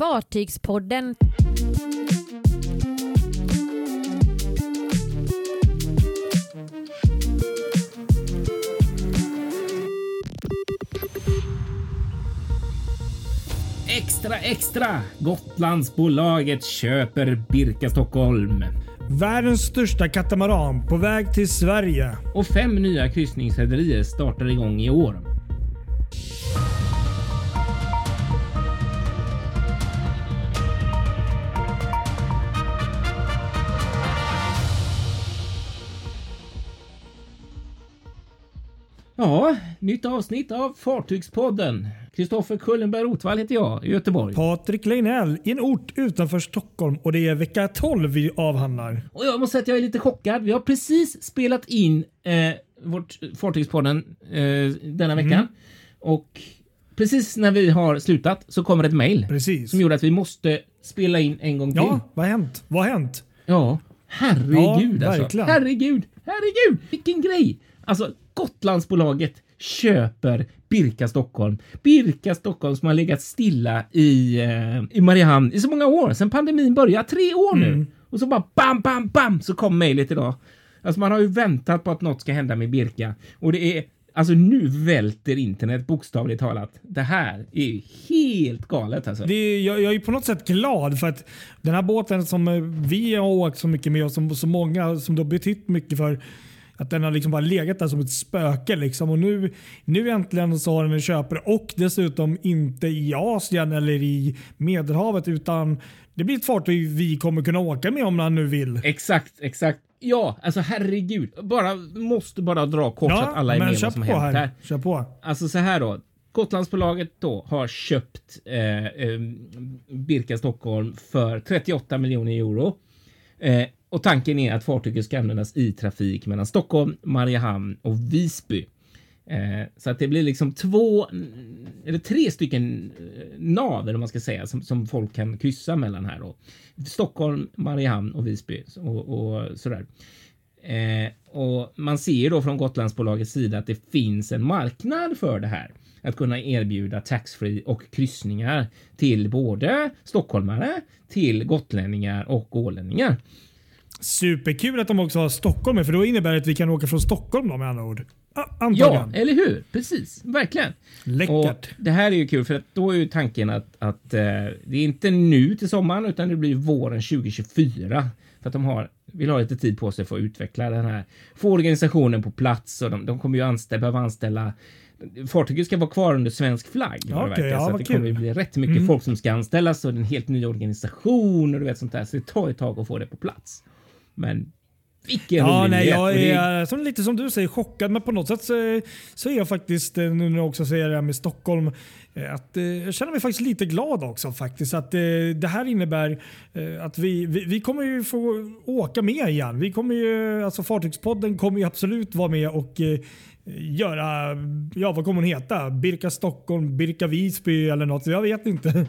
Fartygspodden. Extra, extra! Gotlandsbolaget köper Birka Stockholm. Världens största katamaran på väg till Sverige. Och fem nya kryssningsrederier startar igång i år. Ja, nytt avsnitt av Fartygspodden. Kristoffer Kullenberg Rotvall heter jag i Göteborg. Patrik Leinell i en ort utanför Stockholm och det är vecka 12 vi avhandlar. Och jag måste säga att jag är lite chockad. Vi har precis spelat in eh, vårt Fartygspodden eh, denna veckan. Mm. Och precis när vi har slutat så kommer ett mejl som gjorde att vi måste spela in en gång till. Ja, vad har hänt? Vad har hänt? Ja, herregud Ja, alltså. verkligen. Herregud, herregud, vilken grej! Alltså, Gotlandsbolaget köper Birka Stockholm. Birka Stockholm som har legat stilla i, eh, i Mariehamn i så många år, sedan pandemin började. Tre år nu! Mm. Och så bara bam, bam, bam så kom mejlet idag. Alltså man har ju väntat på att något ska hända med Birka och det är Alltså nu välter internet bokstavligt talat. Det här är ju helt galet alltså. Det är, jag, jag är på något sätt glad för att den här båten som eh, vi har åkt så mycket med och som så många som det har betytt mycket för att den har liksom bara legat där som ett spöke. Liksom. Och nu, nu äntligen så har den en köpare och dessutom inte i Asien eller i Medelhavet utan det blir ett fartyg vi kommer kunna åka med om han nu vill. Exakt, exakt. Ja, alltså herregud. Bara, måste bara dra kort så att alla är med vad som hänt här. Kör på. Alltså så här då. Gotlandsbolaget då har köpt eh, eh, Birka Stockholm för 38 miljoner euro. Eh, och tanken är att fartyget ska användas i trafik mellan Stockholm, Mariehamn och Visby. Eh, så att det blir liksom två eller tre stycken eh, nav eller man ska säga som, som folk kan kryssa mellan här då. Stockholm, Mariehamn och Visby och, och sådär. Eh, och man ser då från Gotlandsbolagets sida att det finns en marknad för det här. Att kunna erbjuda taxfree och kryssningar till både stockholmare, till gotlänningar och ålänningar. Superkul att de också har Stockholm med för då innebär det att vi kan åka från Stockholm då med andra ord. Ah, Ja, antagligen. eller hur? Precis, verkligen. Läckert. Och det här är ju kul för att då är ju tanken att, att eh, det är inte nu till sommaren utan det blir våren 2024. För att de har, vill ha lite tid på sig för att utveckla den här, få organisationen på plats och de, de kommer ju anställa, behöva anställa Fartyget ska vara kvar under svensk flagg. vad det verkar, ja, så det kommer kul. ju bli rätt mycket Mm. folk som ska anställas och en helt ny organisation och du vet sånt där. Så det tar ett tag att få det på plats. Men vilken Ja, nej, jag är som, lite som du säger chockad men på något sätt så, så är jag faktiskt, eh, nu när jag också säger det här med Stockholm, eh, att eh, jag känner mig faktiskt lite glad också faktiskt. Att eh, det här innebär eh, att vi, vi, vi kommer ju få åka med igen. Vi kommer ju, alltså Fartygspodden kommer ju absolut vara med och eh, göra, ja vad kommer hon heta? Birka Stockholm, Birka Visby eller något. Jag vet inte.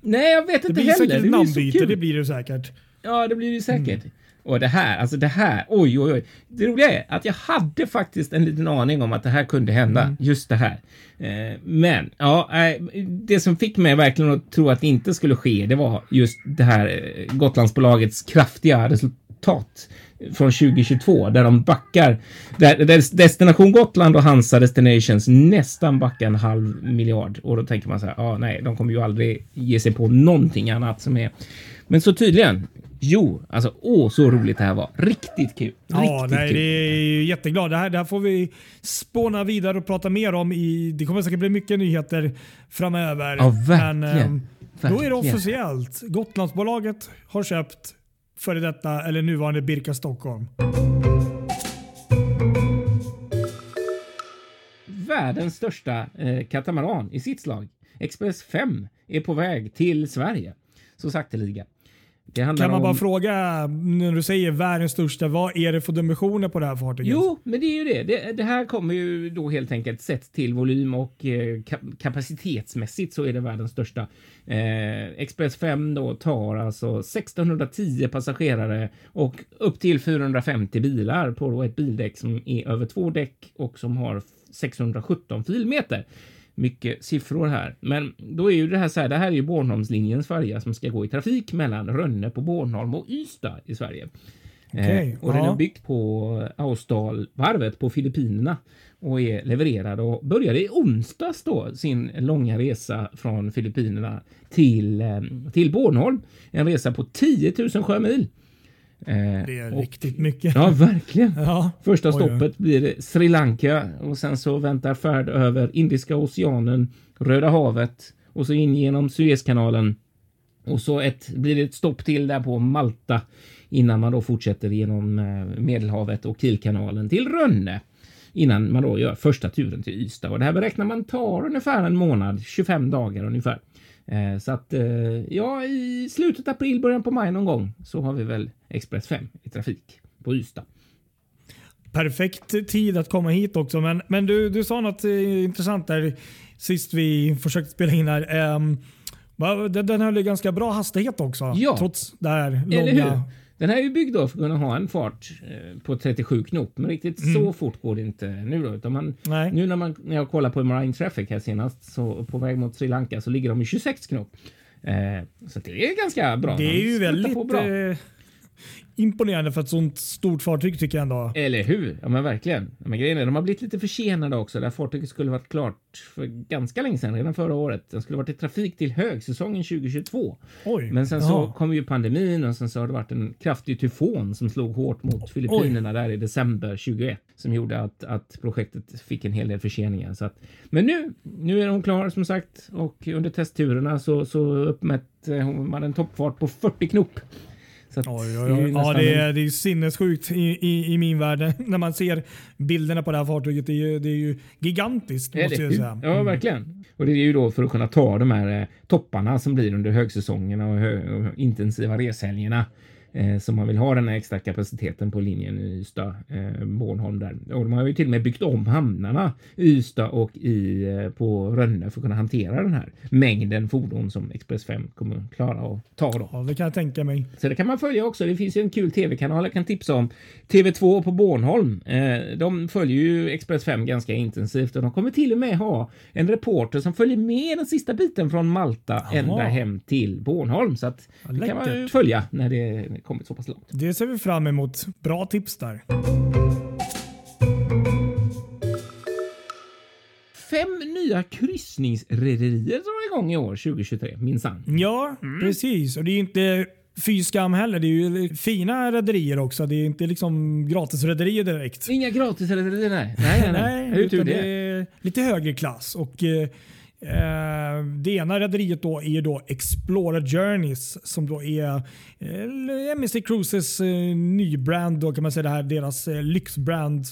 Nej, jag vet inte heller. säkert Det blir så namnbyte, kul. det blir det säkert. Ja, det blir det säkert. Mm. Och det här, alltså det här, oj, oj, oj. Det roliga är att jag hade faktiskt en liten aning om att det här kunde hända, Mm. just det här. Eh, men, ja, eh, det som fick mig verkligen att tro att det inte skulle ske, det var just det här eh, Gotlandsbolagets kraftiga resultat från 2022 där de backar, där, där Destination Gotland och Hansa Destinations nästan backar en halv miljard och då tänker man så här, ja, nej, de kommer ju aldrig ge sig på någonting annat som är men så tydligen, jo, alltså åh så roligt det här var. Riktigt kul. Ja, Riktigt nej, kul. det är ju jätteglad. Det här, det här får vi spåna vidare och prata mer om. I, det kommer säkert bli mycket nyheter framöver. Ja, verkligen. Men, ehm, då är det Verkligen. officiellt. Gotlandsbolaget har köpt före detta eller nuvarande Birka Stockholm. Världens största eh, katamaran i sitt slag, Express 5, är på väg till Sverige. Så sakteliga. Kan man om... bara fråga, när du säger världens största, vad är det för dimensioner på det här fartyget? Jo, men det är ju det. det. Det här kommer ju då helt enkelt sett till volym och eh, ka- kapacitetsmässigt så är det världens största. Eh, Express 5 då tar alltså 1610 passagerare och upp till 450 bilar på ett bildäck som är över två däck och som har 617 filmeter. Mycket siffror här. Men då är ju det här så här. Det här är ju Bornholmslinjens färja som ska gå i trafik mellan Rönne på Bornholm och Ystad i Sverige. Eh, och den ja. är byggd på Austalvarvet på Filippinerna och är levererad och började i onsdags då sin långa resa från Filippinerna till, eh, till Bornholm. En resa på 10 000 sjömil. Eh, Det är och- riktigt mycket. Ja, verkligen. Ja. Första oj. stoppet blir Sri Lanka och sen så väntar färd över Indiska oceanen, Röda havet och så in genom Suezkanalen. Och så ett, blir det ett stopp till där på Malta innan man då fortsätter genom eh, Medelhavet och Kielkanalen till Rönne innan man då gör första turen till Ystad. Och det här beräknar man tar ungefär en månad, 25 dagar ungefär. Eh, Så att eh, ja, i slutet av april, början på maj någon gång så har vi väl Express 5 i trafik på Ystad. Perfekt tid att komma hit också. Men, men du, du sa något eh, intressant där sist vi försökte spela in här. Um, den, den höll ju ganska bra hastighet också. Ja. Trots det här Eller hur? långa. Den här är ju byggd för att kunna ha en fart eh, på 37 knop, men riktigt så fort går det inte nu då. Utan man, Mm. Nej. nu när, man, när jag kollar på Marine Traffic här senast, så på väg mot Sri Lanka, så ligger de i 26 knop. Eh, så det är ganska bra. Det är ju väldigt eh, imponerande för ett sånt stort fartyg tycker jag ändå. Eller hur? Ja, men verkligen. Men grejen är, de har blivit lite försenade också. Det här fartyget skulle varit klart för ganska länge sedan, redan förra året. Den skulle varit i trafik till högsäsongen 2022. Oj. Men sen så Jaha. kom ju pandemin och sen så har det varit en kraftig tyfon som slog hårt mot Filippinerna där i december 21 som gjorde att, att projektet fick en hel del förseningar. Så att, men nu, nu är hon klar som sagt och under testturerna så, så uppmätte hon man en toppfart på 40 knop. Att Oj, oj, det är oj. Ja, nästan det är, det är sinnessjukt i, i, i min värld. När man ser bilderna på det här fartyget. Det är ju, det är ju gigantiskt måste Eller jag säga. Ja, verkligen. Och det är ju då för att kunna ta de här eh, topparna som blir under högsäsongerna och, hö och intensiva reshelgerna. Eh, som man vill ha den här extra kapaciteten på linjen i Ystad, eh, där. Och de har ju till och med byggt om hamnarna i Ystad och i, eh, på Rönne för att kunna hantera den här mängden fordon som Express 5 kommer klara att ta då. Ja, det kan jag tänka mig. Så det kan man följa också. Det finns ju en kul tv-kanal jag kan tipsa om. TV2 på Bornholm. De följer ju Express 5 ganska intensivt och de kommer till och med ha en reporter som följer med den sista biten från Malta ända hem till Bornholm. Så att Ja, det kan man ju följa när det kommit så pass långt. Det ser vi fram emot. Bra tips där. Fem nya kryssningsrederier drar igång i år 2023, minsann. Ja, Mm. precis. Och det är inte fy skam heller. Det är ju fina rederier också. Det är inte liksom gratisrederier direkt. Inga gratisrederier, nej. Nej, nej, nej. Hur tur utan det? det är lite högre klass. Och, eh, det ena rederiet då är då Explorer Journeys som då är eh, MSC Cruises eh, nybrand. Då kan man säga det här deras eh, lyxbrand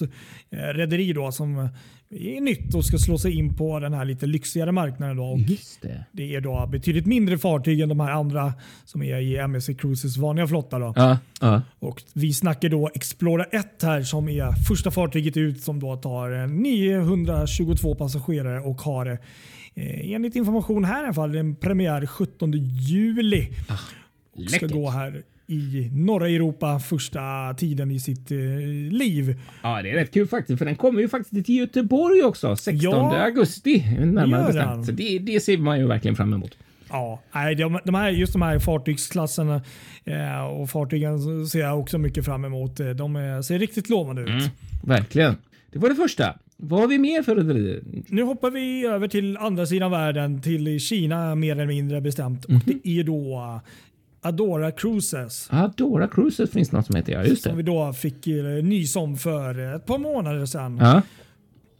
eh, rederi då som är nytt och ska slå sig in på den här lite lyxigare marknaden. Då. Det. det är då betydligt mindre fartyg än de här andra som är i MSC Cruises vanliga flotta. Då. Ja, ja. Och vi snackar då Explorer 1 här som är första fartyget ut som då tar eh, 922 passagerare och har eh, enligt information här i alla fall en premiär 17 juli. och ska gå här i norra Europa första tiden i sitt eh, liv. Ja, det är rätt kul faktiskt, för den kommer ju faktiskt till Göteborg också 16 Ja, augusti. Närmare bestämt. Så det, det ser man ju verkligen fram emot. Ja, nej, de, här, just de här fartygsklasserna eh, och fartygen ser jag också mycket fram emot. De eh, ser riktigt lovande ut. Mm. Verkligen. Det var det första. Vad har vi mer för rederier? Nu hoppar vi över till andra sidan världen, till Kina mer eller mindre bestämt. Mhm. Och det är då Adora Cruises. Adora Cruises finns något som heter, ja just Som vi det. då fick eh, nys om för ett par månader sedan. Ja.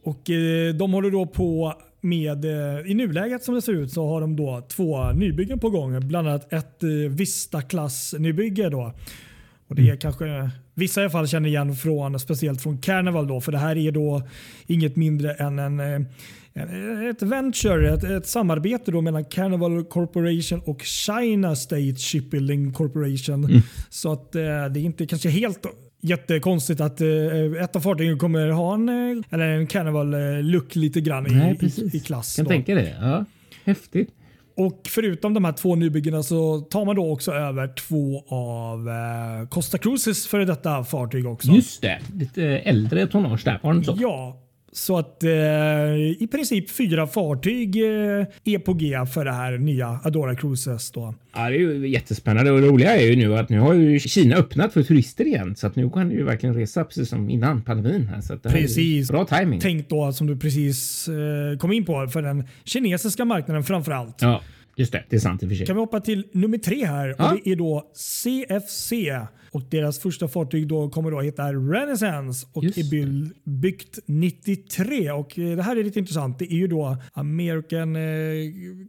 Och eh, de håller då på med, eh, i nuläget som det ser ut så har de då två nybyggen på gång. Bland annat ett Vista-klass nybygge då. Och det är kanske vissa i alla fall känner igen från, speciellt från Carnival då, för det här är då inget mindre än en, eh, en ett venture, ett, ett samarbete då mellan Carnival Corporation och China State Shipbuilding Corporation. Så att eh, det är inte kanske helt jättekonstigt att eh, ett av fartygen kommer ha en, eller en Carnival-look lite grann i, Nej, i, precis. i klass. Kan då. tänka det. Ja. Häftigt. Och förutom de här två nybyggena så tar man då också över två av eh, Costa Cruises före detta fartyg också. Just det. Lite äldre tonnage där. Var det så? Ja, Så att eh, i princip fyra fartyg eh, är på G för det här nya Adora Cruises. Då. Ja, det är ju jättespännande och det roliga är ju nu att nu har ju Kina öppnat för turister igen så att nu kan du ju verkligen resa precis som innan pandemin. Här, så att det här är Precis. Bra timing. Tänk då som du precis eh, kom in på för den kinesiska marknaden framför allt. Ja, just det. Det är sant i och för sig. Kan vi hoppa till nummer tre här Ja. och det är då CFC och deras första fartyg då kommer då heta Renaissance och Just är byll- byggt 93 och eh, det här är lite intressant. Det är ju då American eh,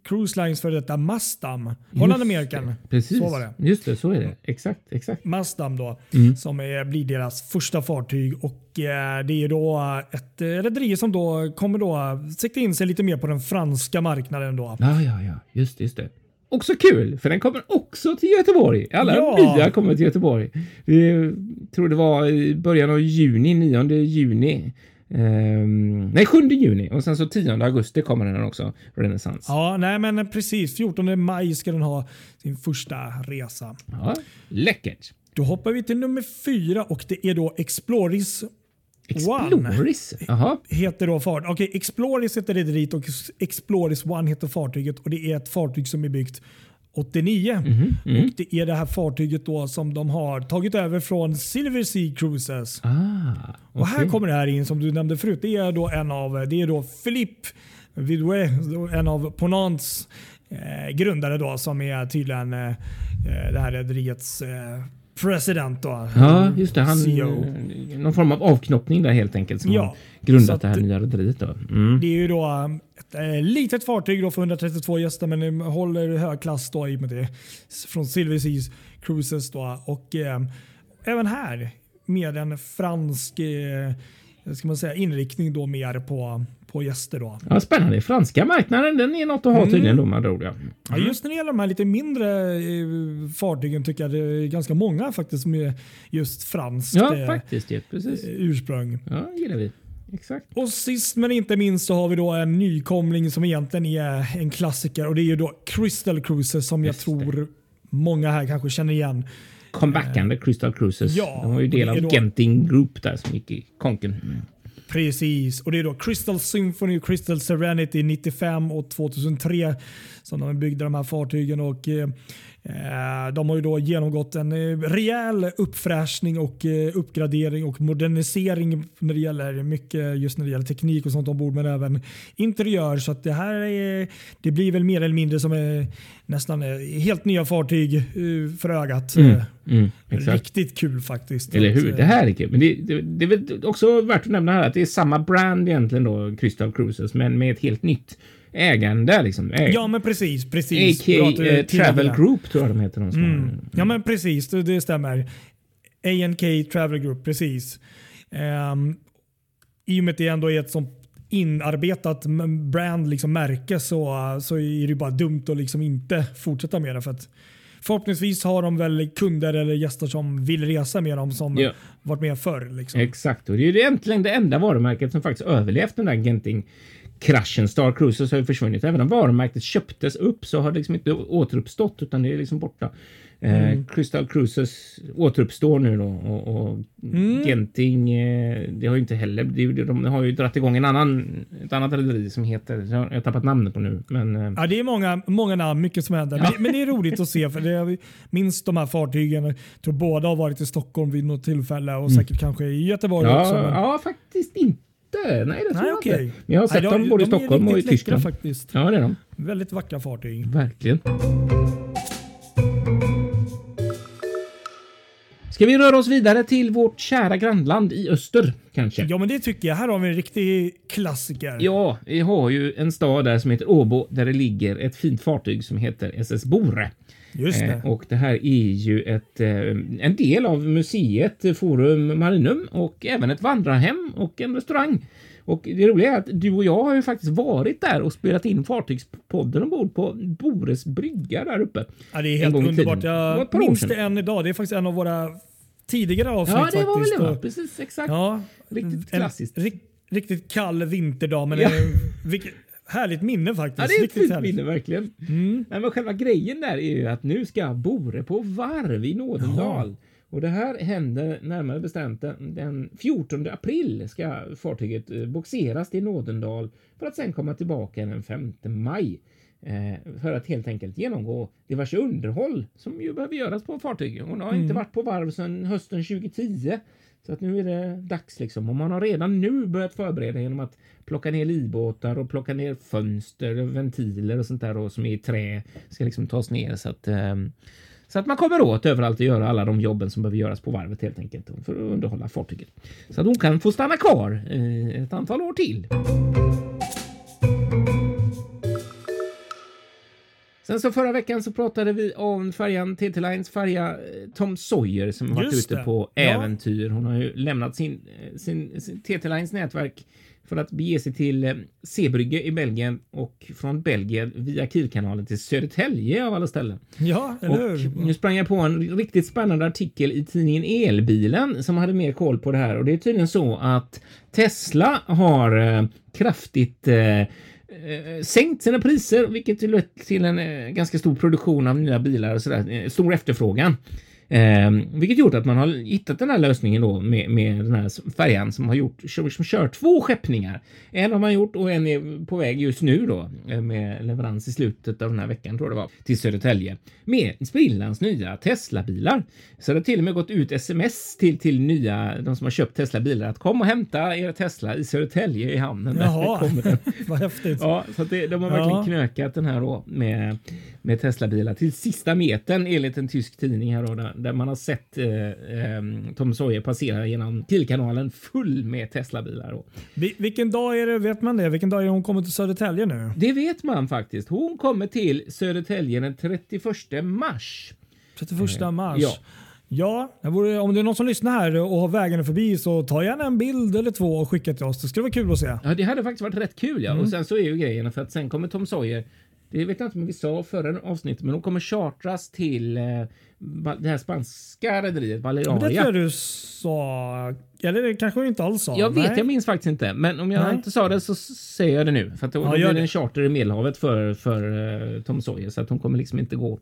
Cruise Lines för detta Mastam. Holland American. Precis. Så var det. Just det, så är det. Exakt, exakt. Mastam då, Mm. som är, blir deras första fartyg. Och eh, Det är då ett rederi som då kommer då sikta in sig lite mer på den franska marknaden. Då. Ja, ja, ja. Just just det. Också kul, för den kommer också till Göteborg. Alla Ja. nya kommer till Göteborg. Jag tror det var i början av juni, 9 juni. Ehm, nej, 7 juni och sen så 10 augusti kommer den också, Renaissance. Ja, nej men precis. 14 maj ska den ha sin första resa. Ja, läckert. Då hoppar vi till nummer fyra och det är då Exploris. Exploris. Heter då fart. Okej, Exploris heter rederiet och Exploris One heter fartyget och det är ett fartyg som är byggt 89. Mhm, Och Det är det här fartyget då som de har tagit över från Silver Sea Cruises. Ah, Och här kommer det här in som du nämnde förut. Det är då en av det är då Philippe Vidouet, en av Ponants eh, grundare då som är tydligen eh, det här rederiets eh, president. Då, Ja, just det. Han, CEO. eh, någon form av avknoppning där helt enkelt som Ja, grundat det här nya rederiet. då. Mm. Det är ju då um, ett eh, litet fartyg då för 132 gäster men det håller hög klass då i och med det från Silver Seas Cruises. Då. Och eh, även här med en fransk eh, ska man säga, inriktning då mer på, på gäster. Då. Ja, spännande. Franska marknaden, den är något att ha tydligen då med andra. Ja. Ja, just när det gäller de här lite mindre eh, fartygen tycker jag det är ganska många faktiskt som är just franskt Ja, eh, faktiskt. Ja, precis. ursprung. Ja, gillar vi. Exakt. Och sist men inte minst så har vi då en nykomling som egentligen är en klassiker och det är ju då Crystal Cruises som jag Just det. tror många här kanske känner igen. Comebackande Crystal Cruises. ja, De var ju del av då- Genting Group där som gick i konken. Mm. Precis, och det är då Crystal Symphony och Crystal Serenity 95 och 2003 som de byggde de här fartygen. och eh, eh, De har ju då genomgått en eh, rejäl uppfräschning och eh, uppgradering och modernisering när det gäller mycket just när det gäller teknik och sånt ombord men även interiör. Så att det här är, det blir väl mer eller mindre som är nästan eh, helt nya fartyg eh, för ögat. Mm. Eh, Mm. Riktigt kul faktiskt. Eller hur? eh, Det här är kul. Men det, det, det är väl också värt att nämna här att det är samma brand egentligen då, Crystal Cruises, men med ett helt nytt ägande. Liksom. Ä- Ja men precis. precis. A.k.a. Du eh, Travel. Group tror jag de heter. De som Mm. Ja men precis, det, det stämmer. A&K Travel Group, precis. Um, I och med att det ändå är ett sånt inarbetat brand, liksom märke, så, så är det bara dumt att liksom inte fortsätta med det. För att förhoppningsvis har de väl kunder eller gäster som vill resa med dem som Ja. varit med förr. Liksom. Exakt, och det är ju egentligen det enda varumärket som faktiskt överlevt den där Genting kraschen. Star Cruises har ju försvunnit. Även om varumärket köptes upp så har det liksom inte återuppstått utan det är liksom borta. Eh, Crystal Cruises återuppstår nu då och, och Genting, eh, det har ju inte heller, det, är de har ju dragit igång en annan, ett annat rederi som heter, jag har tappat namnet på nu, men eh, Ja, det är många, många namn, mycket som händer. Men, men det är roligt att se för det, minst de här fartygen. Jag tror båda har varit i Stockholm vid något tillfälle och säkert kanske i Göteborg också. ja, Men, ja, faktiskt inte. Nej, det tror Nej, jag okej. inte. Men jag har sett Nej, dem både i de Stockholm och i riktigt läckra Tyskland. faktiskt. Ja, det är de. Väldigt vackra fartyg. Verkligen. Ska vi röra oss vidare till vårt kära grannland i öster kanske? Ja, men det tycker jag. Här har vi en riktig klassiker. Ja, vi har ju en stad där som heter Åbo där det ligger ett fint fartyg som heter SS Bore. Just det. Eh, och det här är ju ett, eh, en del av museet Forum Marinum och även ett vandrarhem och en restaurang. Och det roliga är att du och jag har ju faktiskt varit där och spelat in Fartygspodden ombord på Bores brygga där uppe. ja, det är en helt underbart. Det Jag minns det än idag. Det är faktiskt en av våra tidigare avsnitt. Ja, det var väl det va? Och- Precis, exakt. Ja, Riktigt en klassiskt. rik- riktigt kall vinterdag, men Ja. vilket härligt minne faktiskt. Ja, det är ett riktigt fint härligt. minne verkligen. Mm. Nej, men själva grejen där är ju att nu ska Bore på varv i Nådendal. Och det här händer närmare bestämt den, den 14 april ska fartyget eh, boxeras till Nådendal för att sedan komma tillbaka den 5 maj för att helt enkelt genomgå diverse underhåll som ju behöver göras på fartyg. Hon har Mm. inte varit på varv sedan hösten 2010. Så att nu är det dags liksom. Och man har redan nu börjat förbereda genom att plocka ner livbåtar och plocka ner fönster och ventiler och sånt där och som är i trä ska liksom tas ner så att ehm, så att man kommer åt överallt och göra alla de jobben som behöver göras på varvet helt enkelt för att underhålla fartyget. Så att hon kan få stanna kvar eh, ett antal år till. Sen så förra veckan så pratade vi om färjan TT Lines färja eh, Tom Sawyer som har varit ute det. på Ja. äventyr. Hon har ju lämnat sin, eh, sin, sin TT Lines nätverk för att bege sig till eh, Zeebrugge i Belgien och från Belgien via Kielkanalen till Södertälje av alla ställen. Ja, eller Och hur? nu sprang jag på en riktigt spännande artikel i tidningen Elbilen som hade mer koll på det här och det är tydligen så att Tesla har eh, kraftigt Eh, eh, sänkt sina priser, vilket lett till en eh, ganska stor produktion av nya bilar och sådär, eh, stor efterfrågan. Eh, vilket gjort att man har hittat den här lösningen då med, med den här färjan som har gjort, som, som kör två skeppningar. En har man gjort och en är på väg just nu då eh, med leverans i slutet av den här veckan tror jag det var till Södertälje med sprillans nya Tesla-bilar. Så det har till och med gått ut sms till, till nya, de som har köpt Tesla-bilar att kom och hämta er Tesla i Södertälje i hamnen. Jaha, kommer den. vad häftigt. Ja, så det, de har verkligen Ja. knökat den här då med, med Tesla-bilar till sista metern enligt en tysk tidning här då, där, man har sett eh, eh, Tom Sawyer passera genom Kielkanalen full med Tesla-bilar. Då. Vi- Vilken dag är det? Vet man det? Vilken dag är det hon kommer till Södertälje nu? Det vet man faktiskt. Hon kommer till Södertälje den 31 mars. 31 mars. Ja. Ja, vore, om det är någon som lyssnar här och har vägen förbi så ta gärna en bild eller två och skicka till oss. Det skulle vara kul att se. Ja, det hade faktiskt varit rätt kul. Ja. Mm. Och sen så är ju grejen för att sen kommer Tom Sawyer. Det vet jag inte om vi sa förra avsnittet, men de kommer chartras till eh, det här spanska rederiet Men det tror jag du sa. Eller det kanske du inte alls sa. Jag vet, Nej. jag minns faktiskt inte. Men om jag Nej. inte sa det så säger jag det nu. För att då, Ja, då blir det en charter i Medelhavet för, för eh, Tom Sawyer. Så att hon kommer liksom inte gå,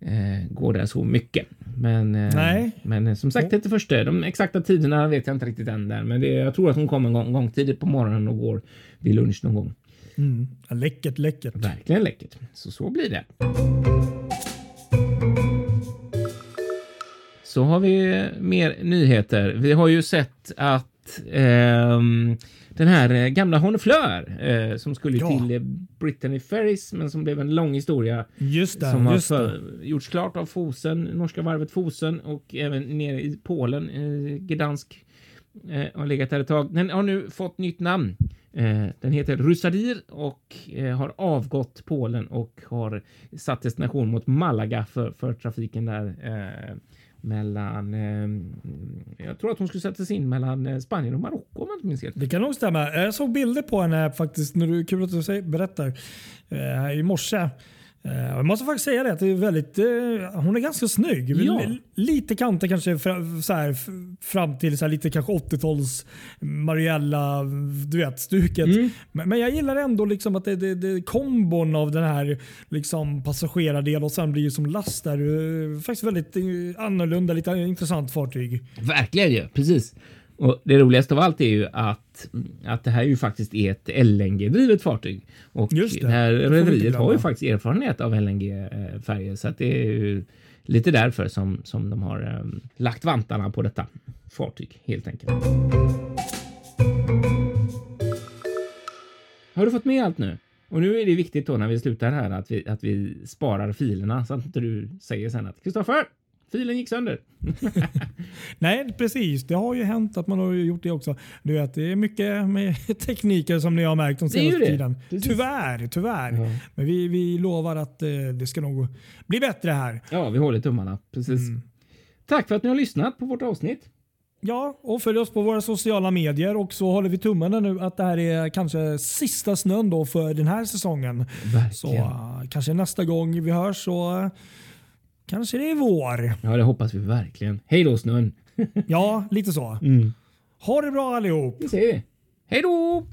eh, gå där så mycket. Men, eh, men eh, som sagt, det är första. De exakta tiderna vet jag inte riktigt än där. Men det, jag tror att hon kommer en gång, gång tidigt på morgonen och går vid lunch någon gång. Mm. Läckert, läckert. Verkligen läckert. Så så blir det. Så har vi mer nyheter. Vi har ju sett att ehm, den här eh, gamla Honefleur eh, som skulle Ja. till eh, Brittany Ferries men som blev en lång historia Just det. som har just det. för, gjorts klart av Fosen, norska varvet Fosen och även nere i Polen, eh, Gdansk, eh, har legat där ett tag. Den har nu fått nytt namn. Eh, den heter Rusadir och eh, har avgått Polen och har satt destination mot Malaga för, för trafiken där eh, mellan, eh, jag tror att hon skulle sätta sig in mellan eh, Spanien och Marocko om jag inte minns helt. Det kan nog stämma. Jag såg bilder på henne faktiskt. När du, kul att du säger, berättar. Eh, I morse. Eh, jag måste faktiskt säga det. Att det är väldigt, eh, hon är ganska snygg. Ja. Lite kanter kanske så här, fram till så här, lite kanske 80-tals Mariella du vet, stuket. Mm. Men, men jag gillar ändå liksom att det, det, det kombon av den här liksom passagerardel och sen blir ju som last där. eh, Faktiskt väldigt annorlunda, lite intressant fartyg. Verkligen ju, precis. Och det roligaste av allt är ju att, att det här ju faktiskt är ett LNG-drivet fartyg. Och Just det, det här rederiet har ju faktiskt erfarenhet av LNG-färger så att det är ju lite därför som, som de har eh, lagt vantarna på detta fartyg helt enkelt. Har du fått med allt nu? Och nu är det viktigt då när vi slutar här att vi, att vi sparar filerna så att inte du säger sen att Kristoffer, filen gick sönder. Nej, precis. Det har ju hänt att man har gjort det också. Du vet, det är mycket med tekniker som ni har märkt de senaste tiden. Precis. Tyvärr, tyvärr. Ja. Men vi, vi lovar att eh, det ska nog bli bättre här. Ja, vi håller tummarna. Precis. Mm. Tack för att ni har lyssnat på vårt avsnitt. Ja, och följ oss på våra sociala medier och så håller vi tummarna nu att det här är kanske sista snön då för den här säsongen. Så Verkligen. eh, kanske nästa gång vi hörs så eh, kanske det är vår. Ja, det hoppas vi verkligen. Hej då snön. Ja, lite så. Mm. Ha det bra allihop! Det säger vi. Hej då!